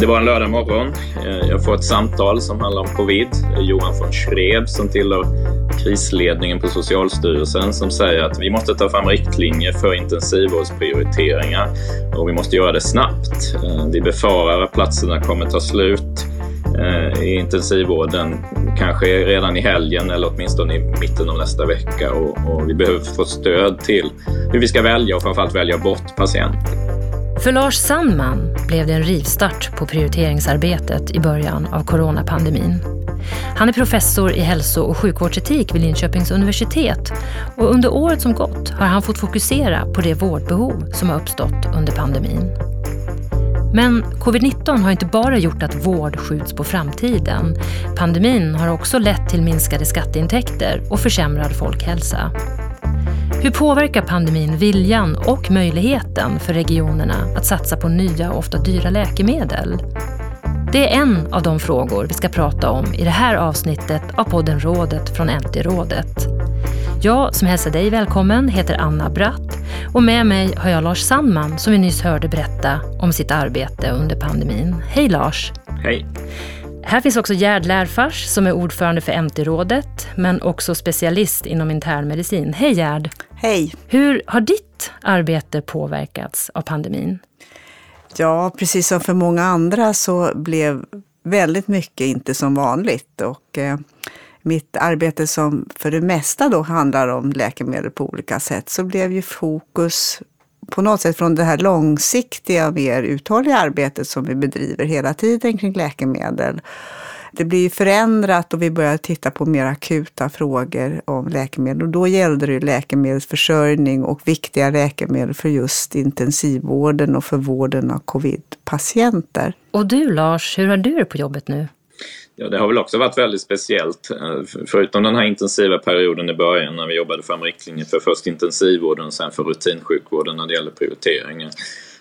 Det var en lördag morgon. Eh, jag får ett samtal som handlar om covid. Johan von Schreb som tillhör krisledningen på Socialstyrelsen som säger att vi måste ta fram riktlinjer för intensivvårdsprioriteringar och vi måste göra det snabbt. Eh, vi befarar att platserna kommer ta slut eh, i intensivvården, kanske redan i helgen eller åtminstone i mitten av nästa vecka och, och vi behöver få stöd till hur vi ska välja och framförallt välja bort patienter. För Lars Sandman blev det en rivstart på prioriteringsarbetet i början av coronapandemin. Han är professor i hälso- och sjukvårdsetik vid Linköpings universitet och under året som gått har han fått fokusera på det vårdbehov som har uppstått under pandemin. Men covid-19 har inte bara gjort att vård skjuts på framtiden. Pandemin har också lett till minskade skatteintäkter och försämrad folkhälsa. Hur påverkar pandemin viljan och möjligheten för regionerna att satsa på nya och ofta dyra läkemedel? Det är en av de frågor vi ska prata om i det här avsnittet av podden Rådet från NT-rådet. Jag som hälsar dig välkommen heter Anna Bratt och med mig har jag Lars Sandman som vi nyss hörde berätta om sitt arbete under pandemin. Hej Lars! Hej! Här finns också Gerd Lärfars som är ordförande för MT-rådet men också specialist inom internmedicin. Hej Gerd! Hej! Hur har ditt arbete påverkats av pandemin? Ja, precis som för många andra så blev väldigt mycket inte som vanligt. Och, eh, mitt arbete som för det mesta då handlar om läkemedel på olika sätt så blev ju fokus på något sätt från det här långsiktiga, mer uthålliga arbetet som vi bedriver hela tiden kring läkemedel. Det blir förändrat och vi börjar titta på mer akuta frågor om läkemedel. Och då gällde det läkemedelsförsörjning och viktiga läkemedel för just intensivvården och för vården av covid-patienter. Och du Lars, hur har du det på jobbet nu? Ja, det har väl också varit väldigt speciellt. Eh, förutom den här intensiva perioden i början när vi jobbade fram riktlinjer för först intensivvården och sen för rutinsjukvården när det gäller prioriteringar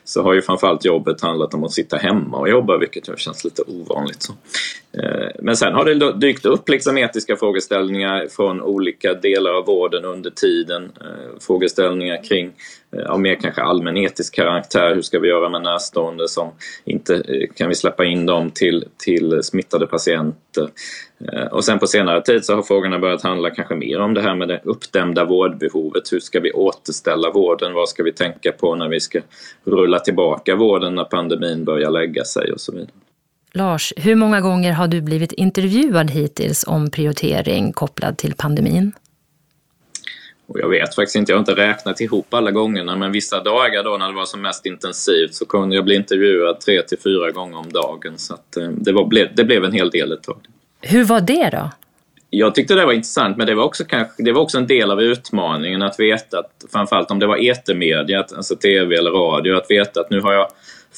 så har ju framförallt jobbet handlat om att sitta hemma och jobba, vilket ju känns lite ovanligt. Så. Eh, men sen har det dykt upp liksom etiska frågeställningar från olika delar av vården under tiden. Eh, frågeställningar kring Eh, av mer kanske allmän etisk karaktär. Hur ska vi göra med närstående som inte eh, kan vi släppa in dem till, till smittade patienter? Eh, och sen på senare tid så har frågorna börjat handla kanske mer om det här med det uppdämda vårdbehovet. Hur ska vi återställa vården? Vad ska vi tänka på när vi ska rulla tillbaka vården när pandemin börjar lägga sig och så vidare. Lars, hur många gånger har du blivit intervjuad hittills om prioritering kopplad till pandemin? Och jag vet faktiskt inte, jag har inte räknat ihop alla gångerna men vissa dagar då när det var som mest intensivt så kunde jag bli intervjuad tre till fyra gånger om dagen så att, eh, det, var, det blev en hel del ett tag. Hur var det då? Jag tyckte det var intressant men det var också, kanske, det var också en del av utmaningen att veta att framförallt om det var etermedia, alltså tv eller radio, att veta att nu har jag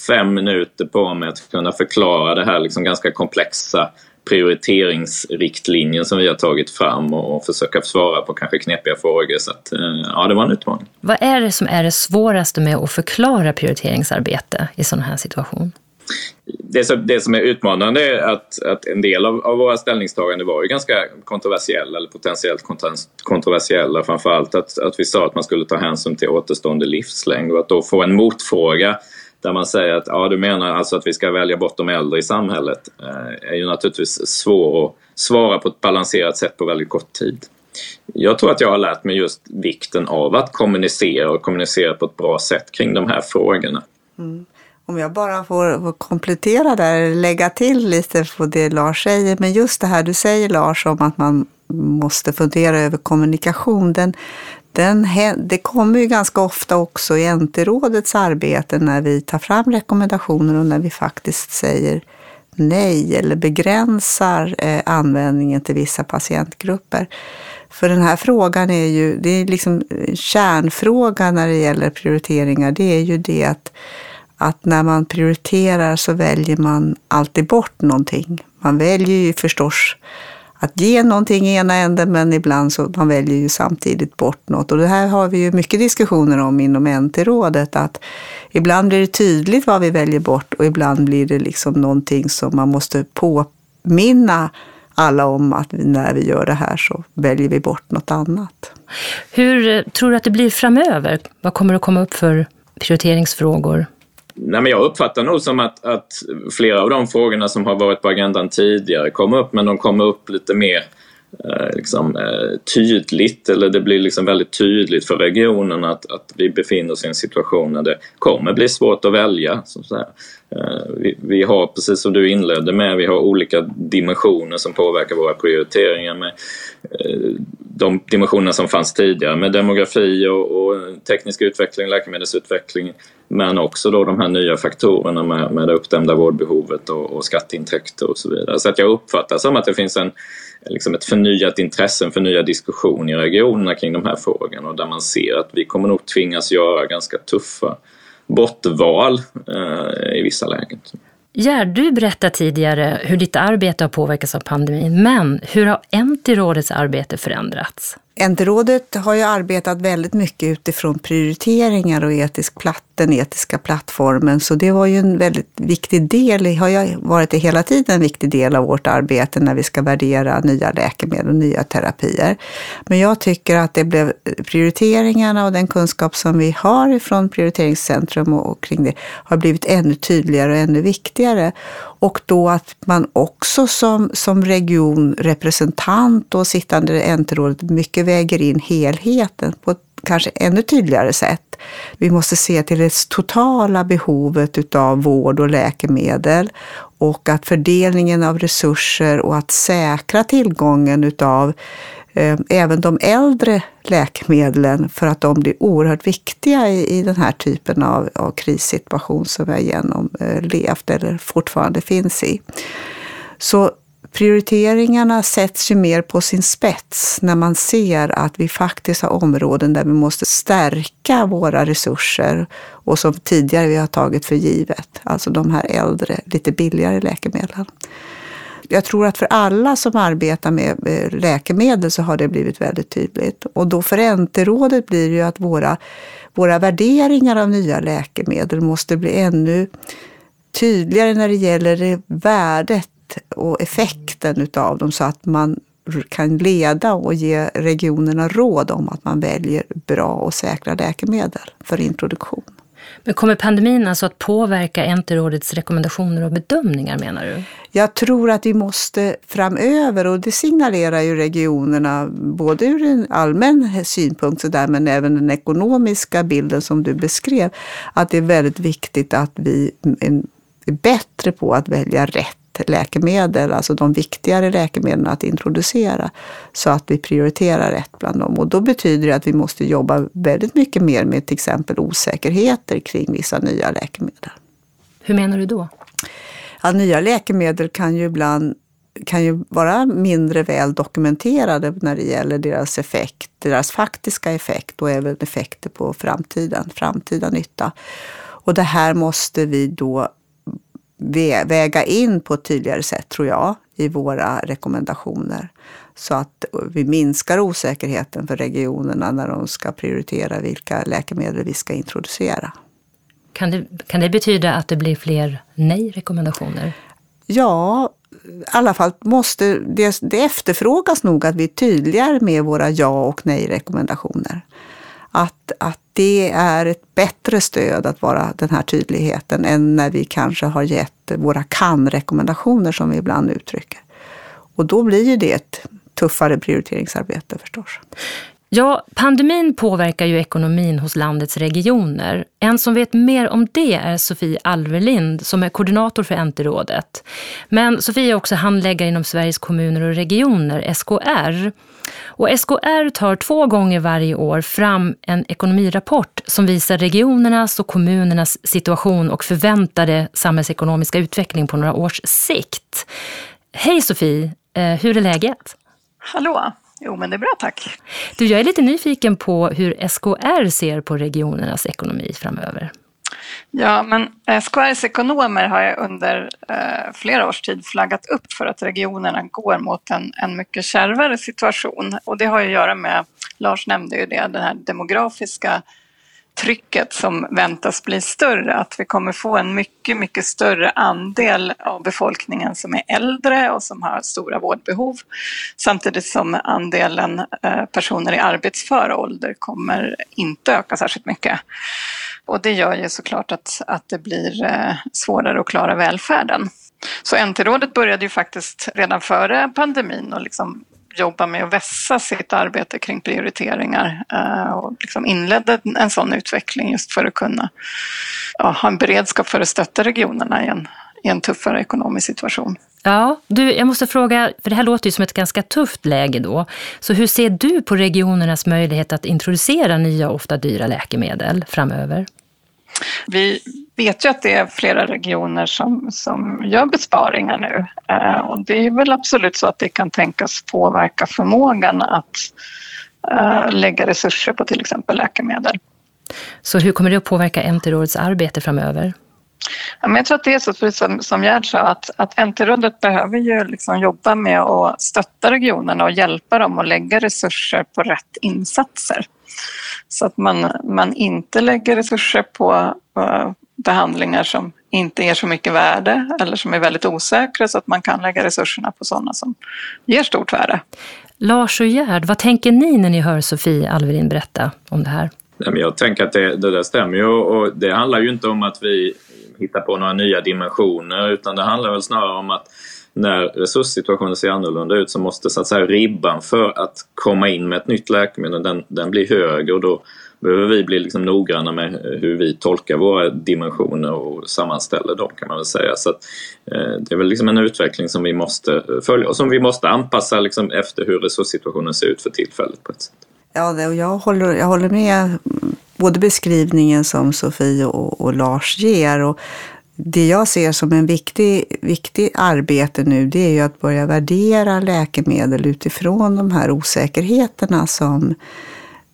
fem minuter på mig att kunna förklara det här liksom ganska komplexa prioriteringsriktlinjen som vi har tagit fram och försöka svara på kanske knepiga frågor. Så att, eh, ja, det var en utmaning. Vad är det som är det svåraste med att förklara prioriteringsarbete i sån här situation? Det som, det som är utmanande är att, att en del av, av våra ställningstaganden var ju ganska kontroversiella eller potentiellt kontroversiella. Framförallt att, att vi sa att man skulle ta hänsyn till återstående livslängd och att då få en motfråga där man säger att ja, du menar alltså att vi ska välja bort de äldre i samhället eh, är ju naturligtvis svår att svara på ett balanserat sätt på väldigt kort tid. Jag tror att jag har lärt mig just vikten av att kommunicera och kommunicera på ett bra sätt kring de här frågorna. Mm. Om jag bara får komplettera där, lägga till lite på det Lars säger, men just det här du säger Lars om att man måste fundera över kommunikation, den, den, det kommer ju ganska ofta också i NT-rådets arbete när vi tar fram rekommendationer och när vi faktiskt säger nej eller begränsar eh, användningen till vissa patientgrupper. För den här frågan är ju, det är liksom eh, kärnfrågan när det gäller prioriteringar, det är ju det att, att när man prioriterar så väljer man alltid bort någonting. Man väljer ju förstås att ge någonting i ena änden, men ibland så man väljer ju samtidigt bort något. Och det här har vi ju mycket diskussioner om inom NT-rådet, att ibland blir det tydligt vad vi väljer bort och ibland blir det liksom någonting som man måste påminna alla om att när vi gör det här så väljer vi bort något annat. Hur eh, tror du att det blir framöver? Vad kommer att komma upp för prioriteringsfrågor? Nej, men jag uppfattar nog som att, att flera av de frågorna som har varit på agendan tidigare kommer upp, men de kommer upp lite mer Eh, liksom, eh, tydligt, eller det blir liksom väldigt tydligt för regionen att, att vi befinner oss i en situation där det kommer bli svårt att välja. Så att eh, vi, vi, har, precis som du inledde med, vi har olika dimensioner som påverkar våra prioriteringar med eh, de dimensionerna som fanns tidigare med demografi och, och teknisk utveckling, läkemedelsutveckling men också då de här nya faktorerna med, med det uppdämda vårdbehovet och, och skatteintäkter och så vidare. Så att jag uppfattar som att det finns en liksom ett förnyat intresse, en förnyad diskussion i regionerna kring de här frågorna och där man ser att vi kommer nog tvingas göra ganska tuffa bortval eh, i vissa lägen. Gerd, du berättade tidigare hur ditt arbete har påverkats av pandemin, men hur har NT-rådets arbete förändrats? NT-rådet har ju arbetat väldigt mycket utifrån prioriteringar och etisk platt, den etiska plattformen, så det var ju en väldigt viktig del, har ju varit det hela tiden, en viktig del av vårt arbete när vi ska värdera nya läkemedel och nya terapier. Men jag tycker att det blev prioriteringarna och den kunskap som vi har från prioriteringscentrum och kring det har blivit ännu tydligare och ännu viktigare. Och då att man också som, som regionrepresentant och sittande NT-rådet mycket väger in helheten på ett kanske ännu tydligare sätt. Vi måste se till det totala behovet av vård och läkemedel och att fördelningen av resurser och att säkra tillgången utav eh, även de äldre läkemedlen för att de blir oerhört viktiga i, i den här typen av, av krissituation som vi har genomlevt eh, eller fortfarande finns i. Så prioriteringarna sätts ju mer på sin spets när man ser att vi faktiskt har områden där vi måste stärka våra resurser och som tidigare vi har tagit för givet. Alltså de här äldre, lite billigare läkemedlen. Jag tror att för alla som arbetar med eh, läkemedel så har det blivit väldigt tydligt. Och då för NT-rådet blir det ju att våra, våra värderingar av nya läkemedel måste bli ännu tydligare när det gäller värdet och effekten utav dem så att man kan leda och ge regionerna råd om att man väljer bra och säkra läkemedel för introduktion. Men kommer pandemin alltså att påverka Enterrådets rekommendationer och bedömningar menar du? Jag tror att vi måste framöver, och det signalerar ju regionerna både ur en allmän synpunkt så där, men även den ekonomiska bilden som du beskrev, att det är väldigt viktigt att vi är bättre på att välja rätt läkemedel, alltså de viktigare läkemedlen att introducera, så att vi prioriterar rätt bland dem. Och då betyder det att vi måste jobba väldigt mycket mer med till exempel osäkerheter kring vissa nya läkemedel. Hur menar du då? Ja, nya läkemedel kan ju ibland kan ju vara mindre väl dokumenterade när det gäller deras effekt, deras faktiska effekt och även effekter på framtiden, framtida nytta. Och det här måste vi då väga in på ett tydligare sätt, tror jag, i våra rekommendationer. Så att vi minskar osäkerheten för regionerna när de ska prioritera vilka läkemedel vi ska introducera. Kan det, kan det betyda att det blir fler nej-rekommendationer? Ja, i alla fall måste det, det efterfrågas nog att vi är tydligare med våra ja och nej-rekommendationer att, att det är ett bättre stöd att vara den här tydligheten än när vi kanske har gett våra kan-rekommendationer som vi ibland uttrycker. Och då blir ju det ett tuffare prioriteringsarbete förstås. Ja, pandemin påverkar ju ekonomin hos landets regioner. En som vet mer om det är Sofie Alverlind som är koordinator för NT-rådet. Men Sofie är också handläggare inom Sveriges kommuner och regioner, SKR. Och SKR tar två gånger varje år fram en ekonomirapport som visar regionernas och kommunernas situation och förväntade samhällsekonomiska utveckling på några års sikt. Hej Sofie, eh, hur är läget? Hallå! Jo, men det är bra tack. Du, jag är lite nyfiken på hur SKR ser på regionernas ekonomi framöver. Ja, men SKRs ekonomer har under eh, flera års tid flaggat upp för att regionerna går mot en, en mycket kärvare situation. Och det har att göra med, Lars nämnde ju det, den här demografiska trycket som väntas bli större, att vi kommer få en mycket, mycket större andel av befolkningen som är äldre och som har stora vårdbehov, samtidigt som andelen eh, personer i arbetsför ålder kommer inte öka särskilt mycket. Och det gör ju såklart att, att det blir eh, svårare att klara välfärden. Så NT-rådet började ju faktiskt redan före pandemin och liksom jobba med att vässa sitt arbete kring prioriteringar eh, och liksom inledde en sån utveckling just för att kunna ja, ha en beredskap för att stötta regionerna i en, i en tuffare ekonomisk situation. Ja, du, jag måste fråga, för det här låter ju som ett ganska tufft läge då. Så hur ser du på regionernas möjlighet att introducera nya, ofta dyra läkemedel framöver? Vi vet ju att det är flera regioner som, som gör besparingar nu eh, och det är väl absolut så att det kan tänkas påverka förmågan att eh, lägga resurser på till exempel läkemedel. Så hur kommer det att påverka NT-rådets arbete framöver? Ja, men jag tror att det är så, precis som, som Gerd sa, att, att NT-rådet behöver ju liksom jobba med att stötta regionerna och hjälpa dem att lägga resurser på rätt insatser. Så att man, man inte lägger resurser på, på behandlingar som inte ger så mycket värde eller som är väldigt osäkra så att man kan lägga resurserna på sådana som ger stort värde. Lars och Gerd, vad tänker ni när ni hör Sofie Alverin berätta om det här? Jag tänker att det, det där stämmer ju och det handlar ju inte om att vi hittar på några nya dimensioner utan det handlar väl snarare om att när resurssituationen ser annorlunda ut så måste så att säga ribban för att komma in med ett nytt läkemedel den, den blir högre och då behöver vi bli liksom noggranna med hur vi tolkar våra dimensioner och sammanställer dem kan man väl säga. Så att, eh, det är väl liksom en utveckling som vi måste följa och som vi måste anpassa liksom efter hur resurssituationen ser ut för tillfället på ett sätt. Ja, och jag håller, jag håller med både beskrivningen som Sofie och, och Lars ger. Och det jag ser som en viktig, viktig arbete nu det är ju att börja värdera läkemedel utifrån de här osäkerheterna som,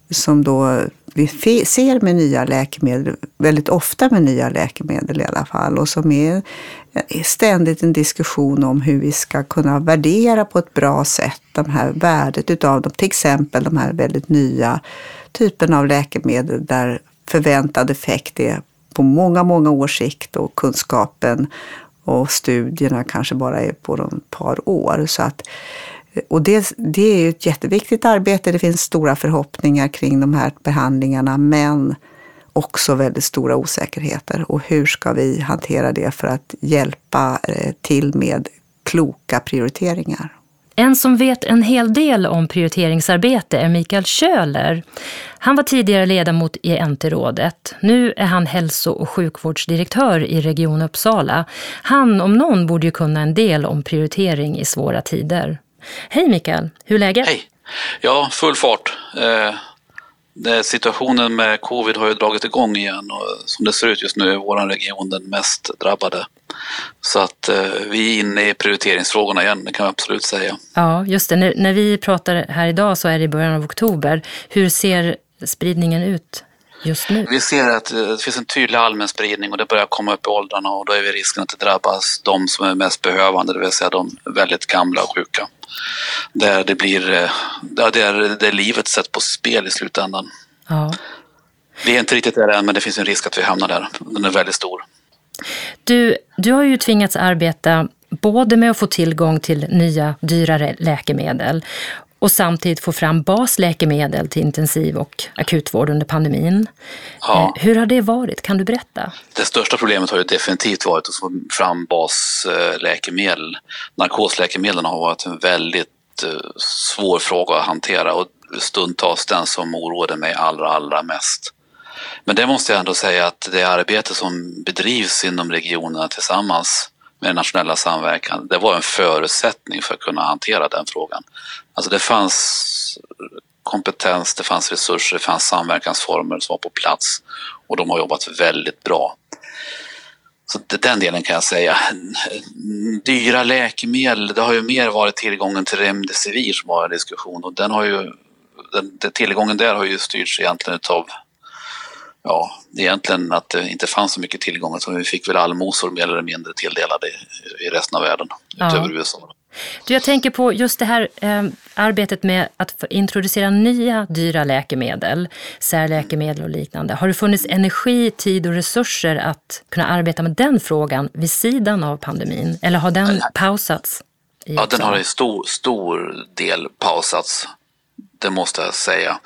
som då vi ser med nya läkemedel, väldigt ofta med nya läkemedel i alla fall, och som är ständigt en diskussion om hur vi ska kunna värdera på ett bra sätt de här värdet utav dem. Till exempel de här väldigt nya typen av läkemedel där förväntad effekt är på många, många års sikt och kunskapen och studierna kanske bara är på ett par år. Så att, och det, det är ju ett jätteviktigt arbete. Det finns stora förhoppningar kring de här behandlingarna men också väldigt stora osäkerheter. Och hur ska vi hantera det för att hjälpa eh, till med kloka prioriteringar? En som vet en hel del om prioriteringsarbete är Mikael Köhler. Han var tidigare ledamot i NT-rådet. Nu är han hälso- och sjukvårdsdirektör i Region Uppsala. Han om någon borde ju kunna en del om prioritering i svåra tider. Hej Mikael, hur är läget? Hej! Ja, full fart. Eh, situationen med covid har ju dragit igång igen och som det ser ut just nu är vår region den mest drabbade. Så att eh, vi är inne i prioriteringsfrågorna igen, det kan jag absolut säga. Ja, just det. När, när vi pratar här idag så är det i början av oktober. Hur ser spridningen ut just nu? Vi ser att eh, det finns en tydlig allmän spridning och det börjar komma upp i åldrarna och då är vi risken att det drabbas de som är mest behövande, det vill säga de väldigt gamla och sjuka. Där det blir, eh, där, där livet sätts på spel i slutändan. Ja. Vi är inte riktigt där än, men det finns en risk att vi hamnar där. Den är väldigt stor. Du, du har ju tvingats arbeta både med att få tillgång till nya dyrare läkemedel och samtidigt få fram basläkemedel till intensiv och akutvård under pandemin. Ja. Eh, hur har det varit? Kan du berätta? Det största problemet har ju definitivt varit att få fram basläkemedel. Narkosläkemedlen har varit en väldigt eh, svår fråga att hantera och stundtals den som oroade mig allra, allra mest. Men det måste jag ändå säga att det arbete som bedrivs inom regionerna tillsammans med den nationella samverkan, det var en förutsättning för att kunna hantera den frågan. Alltså det fanns kompetens, det fanns resurser, det fanns samverkansformer som var på plats och de har jobbat väldigt bra. Så den delen kan jag säga. Dyra läkemedel, det har ju mer varit tillgången till Remdesivir som var en diskussion och den har ju, den, tillgången där har ju styrts egentligen utav ja, egentligen att det inte fanns så mycket tillgångar så vi fick väl allmosor mer eller mindre tilldelade i resten av världen, ja. utöver USA. Du, jag tänker på just det här eh, arbetet med att introducera nya dyra läkemedel, särläkemedel och liknande. Har det funnits energi, tid och resurser att kunna arbeta med den frågan vid sidan av pandemin? Eller har den pausats? Ja, den har i stor, stor del pausats. Det måste jag säga.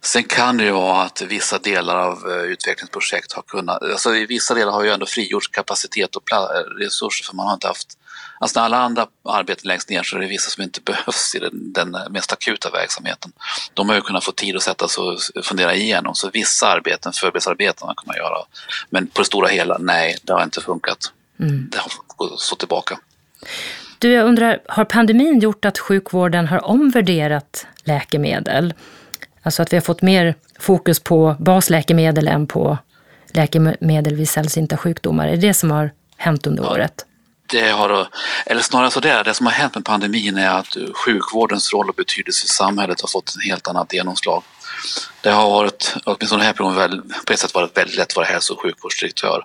Sen kan det ju vara att vissa delar av eh, utvecklingsprojekt har kunnat, alltså i vissa delar har ju ändå frigjorts kapacitet och resurser för man har inte haft Alltså när alla andra arbeten längst ner så är det vissa som inte behövs i den, den mest akuta verksamheten. De har ju kunnat få tid att sätta sig och fundera igenom, så vissa arbeten, förberedelsearbeten, man kunnat göra. Men på det stora hela, nej, det har inte funkat. Mm. Det har fått stå tillbaka. Du, jag undrar, har pandemin gjort att sjukvården har omvärderat läkemedel? Alltså att vi har fått mer fokus på basläkemedel än på läkemedel vid sällsynta sjukdomar. Är det det som har hänt under året? det har, eller snarare så där, det som har hänt med pandemin är att sjukvårdens roll och betydelse i samhället har fått en helt annat genomslag. Det har varit, åtminstone här på ett sätt varit väldigt lätt att vara hälso och sjukvårdsdirektör.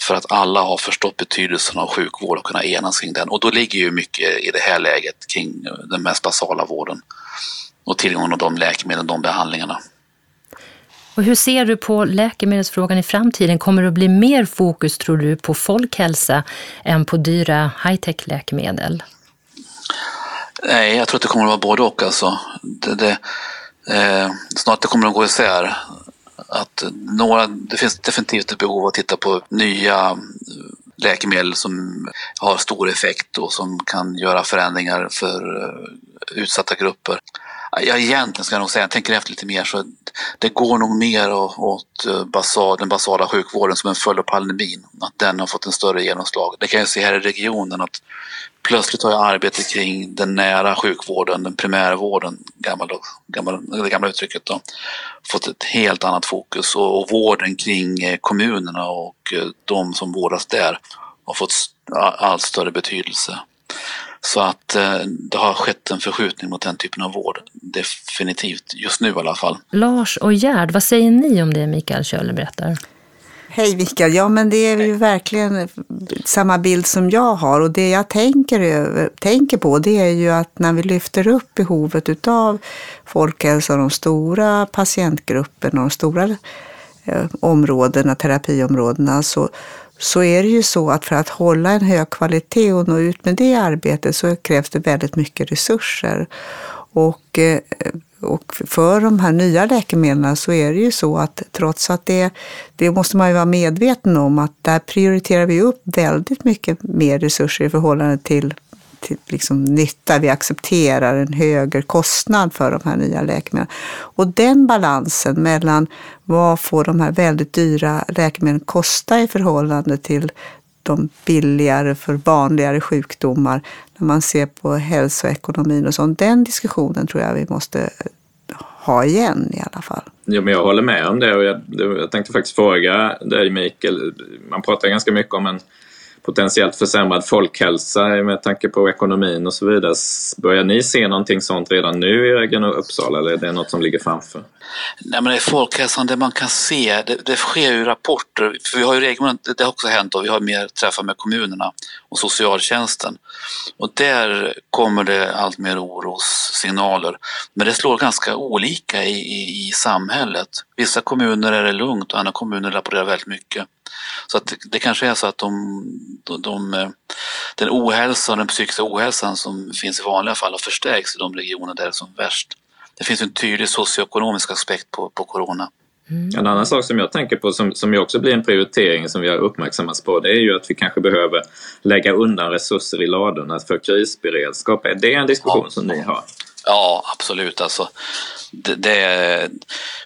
För att alla har förstått betydelsen av sjukvård och kunnat enas kring den. Och då ligger ju mycket i det här läget kring den mest basala vården. Och tillgången till de läkemedlen, de behandlingarna. Och hur ser du på läkemedelsfrågan i framtiden? Kommer det att bli mer fokus, tror du, på folkhälsa än på dyra high-tech läkemedel? Nej, jag tror att det kommer att vara både och. Alltså. Det, det, eh, snart det kommer att gå isär. Att några, det finns definitivt ett behov av att titta på nya eh, läkemedel som har stor effekt och som kan göra förändringar för eh, utsatta grupper. Ja, egentligen ska jag nog säga, jag tänker efter lite mer, så det går nog mer åt eh, basal, den basala sjukvården som en följd av pandemin. Att den har fått en större genomslag. Det kan jag se här i regionen att plötsligt har jag arbetet kring den nära sjukvården, den primärvården, gammal, gammal, det gamla uttrycket, då, fått ett helt annat fokus. Och, och vården kring eh, kommunerna och eh, de som vårdas där har fått allt större betydelse. Så att eh, det har skett en förskjutning mot den typen av vård. Definitivt, just nu i alla fall. Lars och Gerd, vad säger ni om det Mikael Kjöller berättar? Hej Mikael, ja men det är ju verkligen samma bild som jag har. Och det jag tänker, över, tänker på det är ju att när vi lyfter upp behovet utav folkhälsa, de stora patientgrupperna och de stora eh, områdena, terapiområdena, så, så är det ju så att för att hålla en hög kvalitet och nå ut med det arbetet så krävs det väldigt mycket resurser. Och, eh, och för de här nya läkemedlen så är det ju så att trots att det, det måste man ju vara medveten om att där prioriterar vi upp väldigt mycket mer resurser i förhållande till till liksom nytta. Vi accepterar en högre kostnad för de här nya läkemedlen. Och den balansen mellan vad får de här väldigt dyra läkemedlen kosta i förhållande till de billigare för vanligare sjukdomar när man ser på hälsoekonomin och sånt. Den diskussionen tror jag vi måste eh, ha igen i alla fall. Ja, men jag håller med om det och jag, jag tänkte faktiskt fråga dig Mikael. Man pratar ganska mycket om en potentiellt försämrad folkhälsa med tanke på ekonomin och så vidare. Börjar ni se någonting sånt redan nu i Region Uppsala eller är det något som ligger framför? Nej men det är folkhälsan, det man kan se, det, det sker ju rapporter, för vi har ju regelbundet, det har också hänt och vi har mer träffar med kommunerna och socialtjänsten. Och där kommer det allt mer orossignaler. Men det slår ganska olika i, i, i samhället. Vissa kommuner är det lugnt och andra kommuner rapporterar väldigt mycket. Så att det kanske är så att de, de, de, eh, den ohälsa och den psykiska ohälsan som finns i vanliga fall har förstärkts i de regioner där det är som värst. Det finns en tydlig socioekonomisk aspekt på, på corona. Mm. En annan sak som jag tänker på som, som ju också blir en prioritering som vi har uppmärksammats på det är ju att vi kanske behöver lägga undan resurser i ladorna för krisberedskap. Är det en diskussion ja. som ni har? Ja, absolut. Alltså, det, det,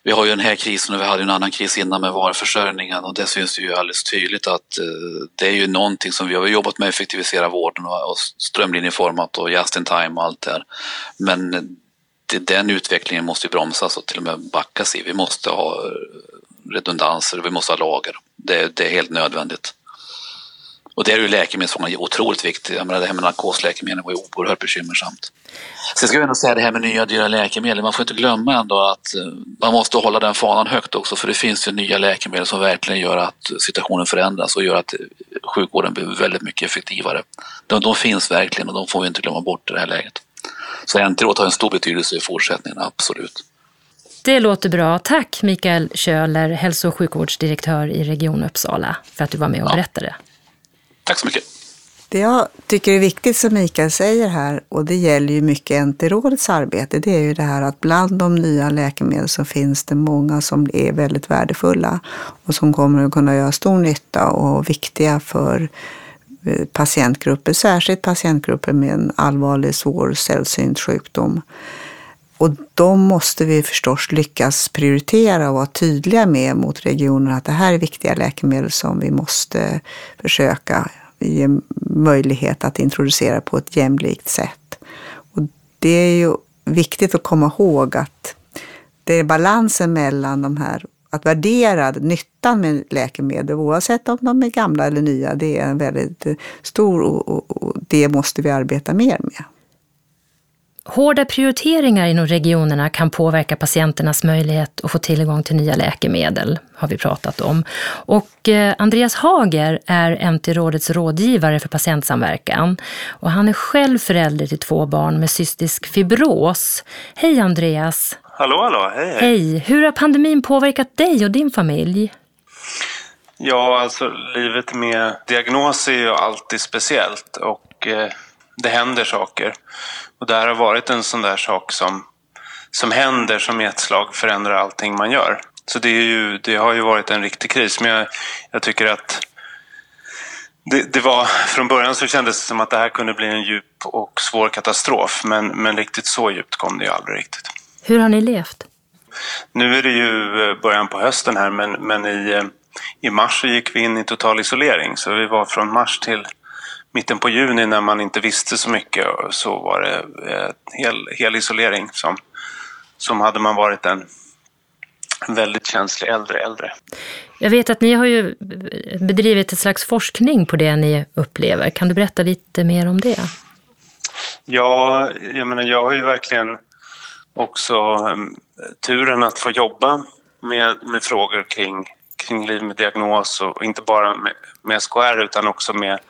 vi har ju den här krisen och vi hade en annan kris innan med varuförsörjningen och det syns ju alldeles tydligt att eh, det är ju någonting som vi har jobbat med att effektivisera vården och, och strömlinjeformat och just in time och allt det här. Men det, den utvecklingen måste ju bromsas och till och med backas i. Vi måste ha eh, redundanser, vi måste ha lager. Det, det är helt nödvändigt. Och där är ju läkemedelsfrågan otroligt viktig. Jag menar, det här med narkosläkemedel var ju oerhört bekymmersamt. Sen ska jag ändå säga det här med nya dyra läkemedel. Man får inte glömma ändå att eh, man måste hålla den fanan högt också för det finns ju nya läkemedel som verkligen gör att situationen förändras och gör att eh, sjukvården blir väldigt mycket effektivare. De, de finns verkligen och de får vi inte glömma bort i det här läget. Så Enterot har en stor betydelse i fortsättningen, absolut. Det låter bra. Tack Mikael Köhler, hälso och sjukvårdsdirektör i Region Uppsala, för att du var med och ja. berättade. Tack så mycket. Det jag tycker är viktigt som Mikael säger här, och det gäller ju mycket NT-rådets arbete, det är ju det här att bland de nya läkemedel så finns det många som är väldigt värdefulla och som kommer att kunna göra stor nytta och viktiga för patientgrupper, särskilt patientgrupper med en allvarlig, svår, sällsynt sjukdom. Och de måste vi förstås lyckas prioritera och vara tydliga med mot regionerna att det här är viktiga läkemedel som vi måste försöka ge möjlighet att introducera på ett jämlikt sätt. Och det är ju viktigt att komma ihåg att det är balansen mellan de här att värdera nyttan med läkemedel, oavsett om de är gamla eller nya, det är en väldigt stor och, och det måste vi arbeta mer med. Hårda prioriteringar inom regionerna kan påverka patienternas möjlighet att få tillgång till nya läkemedel, har vi pratat om. Och eh, Andreas Hager är MT-rådets rådgivare för patientsamverkan. Och han är själv förälder till två barn med cystisk fibros. Hej Andreas! Hallå, hallå, hej, hej! Hej! Hur har pandemin påverkat dig och din familj? Ja, alltså livet med diagnos är ju alltid speciellt och eh, det händer saker. Och det här har varit en sån där sak som, som händer som i ett slag förändrar allting man gör. Så det, är ju, det har ju varit en riktig kris. Men jag, jag tycker att det, det, var, från början så kändes det som att det här kunde bli en djup och svår katastrof. Men, men riktigt så djupt kom det ju aldrig riktigt. Hur har ni levt? Nu är det ju eh, början på hösten här men, men i, eh, i mars gick vi in i total isolering. Så vi var från mars till mitten på juni när man inte visste så mycket så var det eh, hel, hel isolering som, som hade man varit en väldigt känslig äldre äldre. Jag vet att ni har ju bedrivit ett slags forskning på det ni upplever. Kan du berätta lite mer om det? Ja, jag menar jag har ju verkligen också eh, turen att få jobba med, med frågor kring, kring liv med diagnos och inte bara med, med SKR utan också med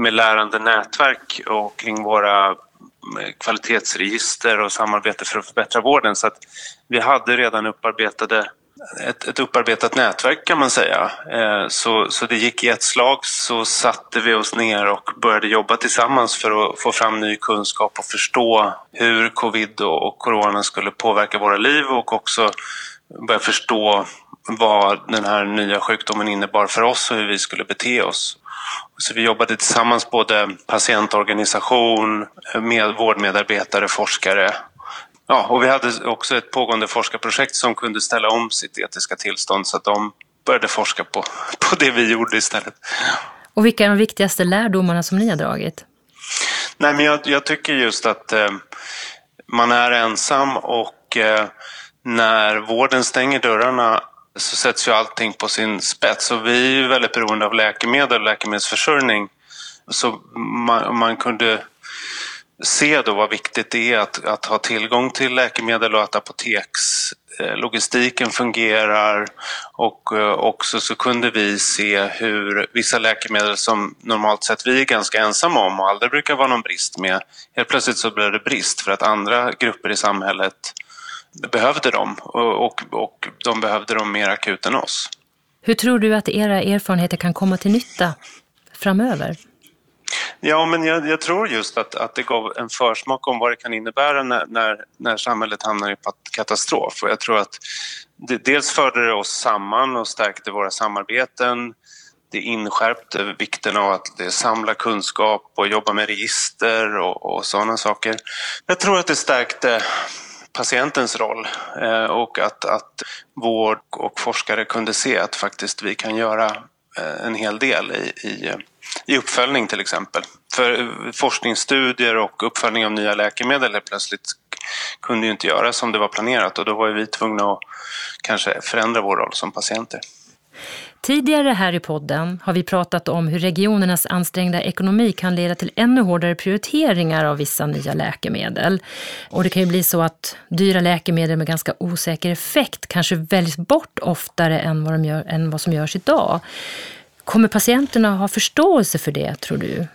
med lärande nätverk och kring våra eh, kvalitetsregister och samarbete för att förbättra vården. Så att vi hade redan upparbetade ett, ett upparbetat nätverk kan man säga. Eh, så, så det gick i ett slag så satte vi oss ner och började jobba tillsammans för att få fram ny kunskap och förstå hur covid och corona skulle påverka våra liv och också börja förstå vad den här nya sjukdomen innebar för oss och hur vi skulle bete oss. Så vi jobbade tillsammans, både patientorganisation, med vårdmedarbetare, forskare. Ja, och vi hade också ett pågående forskarprojekt som kunde ställa om sitt etiska tillstånd så att de började forska på, på det vi gjorde istället. Och vilka är de viktigaste lärdomarna som ni har dragit? Nej, men jag, jag tycker just att eh, man är ensam och eh, när vården stänger dörrarna så sätts ju allting på sin spets och vi är ju väldigt beroende av läkemedel och läkemedelsförsörjning. Så man, man kunde se då vad viktigt det är att, att ha tillgång till läkemedel och att apotekslogistiken fungerar och eh, också så kunde vi se hur vissa läkemedel som normalt sett vi är ganska ensamma om och aldrig brukar vara någon brist med, helt plötsligt så blev det brist för att andra grupper i samhället behövde dem och, och, och de behövde dem mer akut än oss. Hur tror du att era erfarenheter kan komma till nytta framöver? Ja, men jag, jag, tror just att, att det gav en försmak om vad det kan innebära när, när, när samhället hamnar i katastrof. Och jag tror att det, dels förde det oss samman och stärkte våra samarbeten. Det inskärpte vikten av att samla kunskap och jobba med register och, och sådana saker. Jag tror att det stärkte patientens roll eh, och att, att vård och forskare kunde se att faktiskt vi kan göra eh, en hel del i, i, eh, i uppföljning till exempel. För eh, forskningsstudier och uppföljning av nya läkemedel helt plötsligt kunde ju inte göras som det var planerat och då var vi tvungna att kanske förändra vår roll som patienter. Tidigare här i podden har vi pratat om hur regionernas ansträngda ekonomi kan leda till ännu hårdare prioriteringar av vissa nya läkemedel. Och det kan ju bli så att dyra läkemedel med ganska osäker effekt kanske väljs bort oftare än vad, de gör, än vad som görs idag. Kommer patienterna ha förståelse för det, tror du?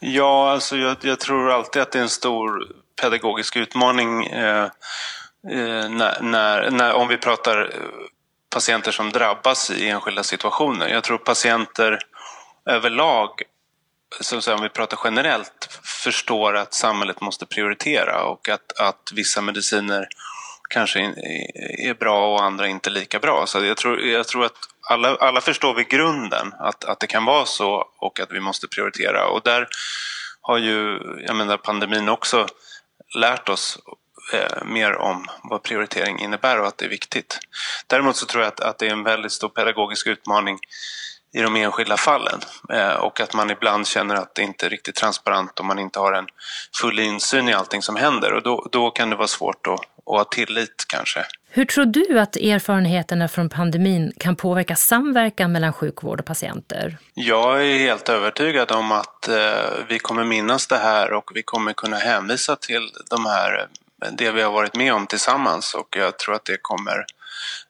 Ja, alltså jag, jag tror alltid att det är en stor pedagogisk utmaning eh, eh när, när, när, om vi pratar eh, patienter som drabbas i enskilda situationer. Jag tror patienter överlag, så att säga, om vi pratar generellt, förstår att samhället måste prioritera och att, att vissa mediciner kanske är bra och andra inte lika bra. Så jag tror, jag tror att alla, alla förstår vi grunden att, att det kan vara så och att vi måste prioritera. Och där har ju jag menar, pandemin också lärt oss eh, mer om vad prioritering innebär och att det är viktigt. Däremot så tror jag att, att det är en väldigt stor pedagogisk utmaning i de enskilda fallen eh, och att man ibland känner att det inte är riktigt transparent och man inte har en full insyn i allting som händer och då, då kan det vara svårt att, att ha tillit kanske. Hur tror du att erfarenheterna från pandemin kan påverka samverkan mellan sjukvård och patienter? Jag är helt övertygad om att eh, vi kommer minnas det här och vi kommer kunna hänvisa till de här det vi har varit med om tillsammans och jag tror att det kommer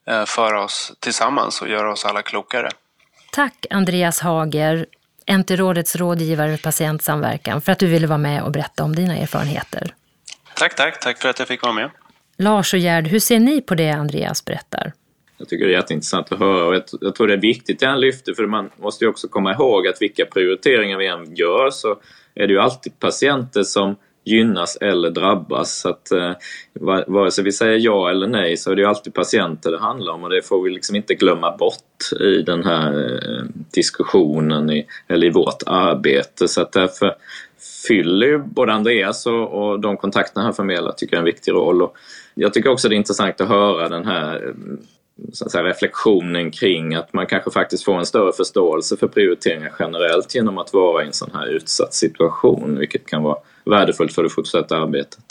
eh, föra oss tillsammans och göra oss alla klokare. Tack Andreas Hager, NT-rådets rådgivare för patientsamverkan, för att du ville vara med och berätta om dina erfarenheter. Tack, tack. Tack för att jag fick vara med. Lars och Gerd, hur ser ni på det Andreas berättar? Jag tycker det är jätteintressant att höra och jag, tror det är viktigt det han lyfter för man måste ju också komma ihåg att vilka prioriteringar vi än gör så är det ju alltid patienter som gynnas eller drabbas. Så att, eh, vare sig vi säger ja eller nej så är det ju alltid patienter det handlar om och det får vi liksom inte glömma bort i den här eh, diskussionen i, eller i vårt arbete. Så att därför fyller ju både Andreas och, och de kontakterna han förmedlar tycker jag är en viktig roll. Och jag tycker också det är intressant att höra den här eh, så att säga, reflektionen kring att man kanske faktiskt får en större förståelse för prioriteringar generellt genom att vara i en sån här utsatt situation, vilket kan vara värdefullt för det fortsatta arbetet.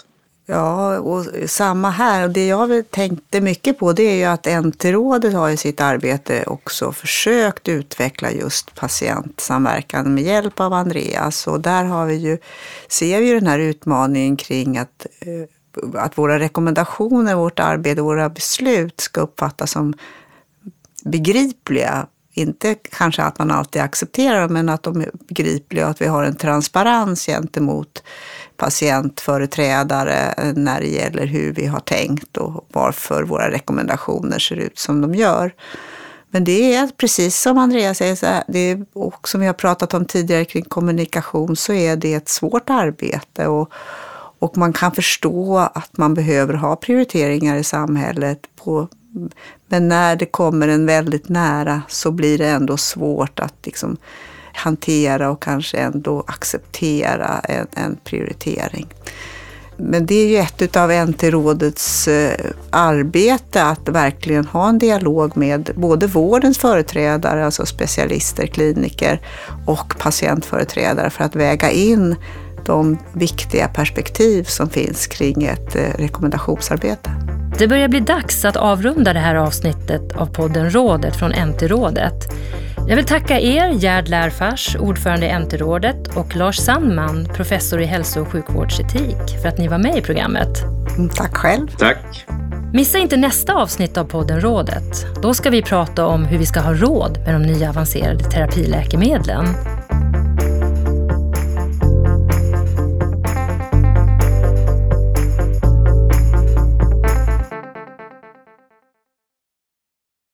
Ja, och samma här. Det jag tänkte mycket på det är ju att NT-rådet har i sitt arbete också försökt utveckla just patientsamverkan med hjälp av Andreas. Och där har vi ju, ser vi ju den här utmaningen kring att eh, att våra rekommendationer, vårt arbete, våra beslut ska uppfattas som begripliga. Inte kanske att man alltid accepterar dem, men att de är begripliga och att vi har en transparens gentemot patientföreträdare när det gäller hur vi har tänkt och varför våra rekommendationer ser ut som de gör. Men det är precis som Andreas säger, så här, det är, och som vi har pratat om tidigare kring kommunikation, så är det ett svårt arbete. Och, och man kan förstå att man behöver ha prioriteringar i samhället. På, men när det kommer en väldigt nära så blir det ändå svårt att liksom hantera och kanske ändå acceptera en, en prioritering. Men det är ju ett av NT-rådets eh, arbete att verkligen ha en dialog med både vårdens företrädare, alltså specialister, kliniker och patientföreträdare för att väga in de viktiga perspektiv som finns kring ett eh, rekommendationsarbete. Det börjar bli dags att avrunda det här avsnittet av podden Rådet från NT-rådet. Jag vill tacka er, Gerd Lärfars, ordförande i NT-rådet och Lars Sandman, professor i hälso och sjukvårdsetik, för att ni var med i programmet. Mm, tack själv. Tack. Missa inte nästa avsnitt av podden Rådet. Då ska vi prata om hur vi ska ha råd med de nya avancerade terapiläkemedlen.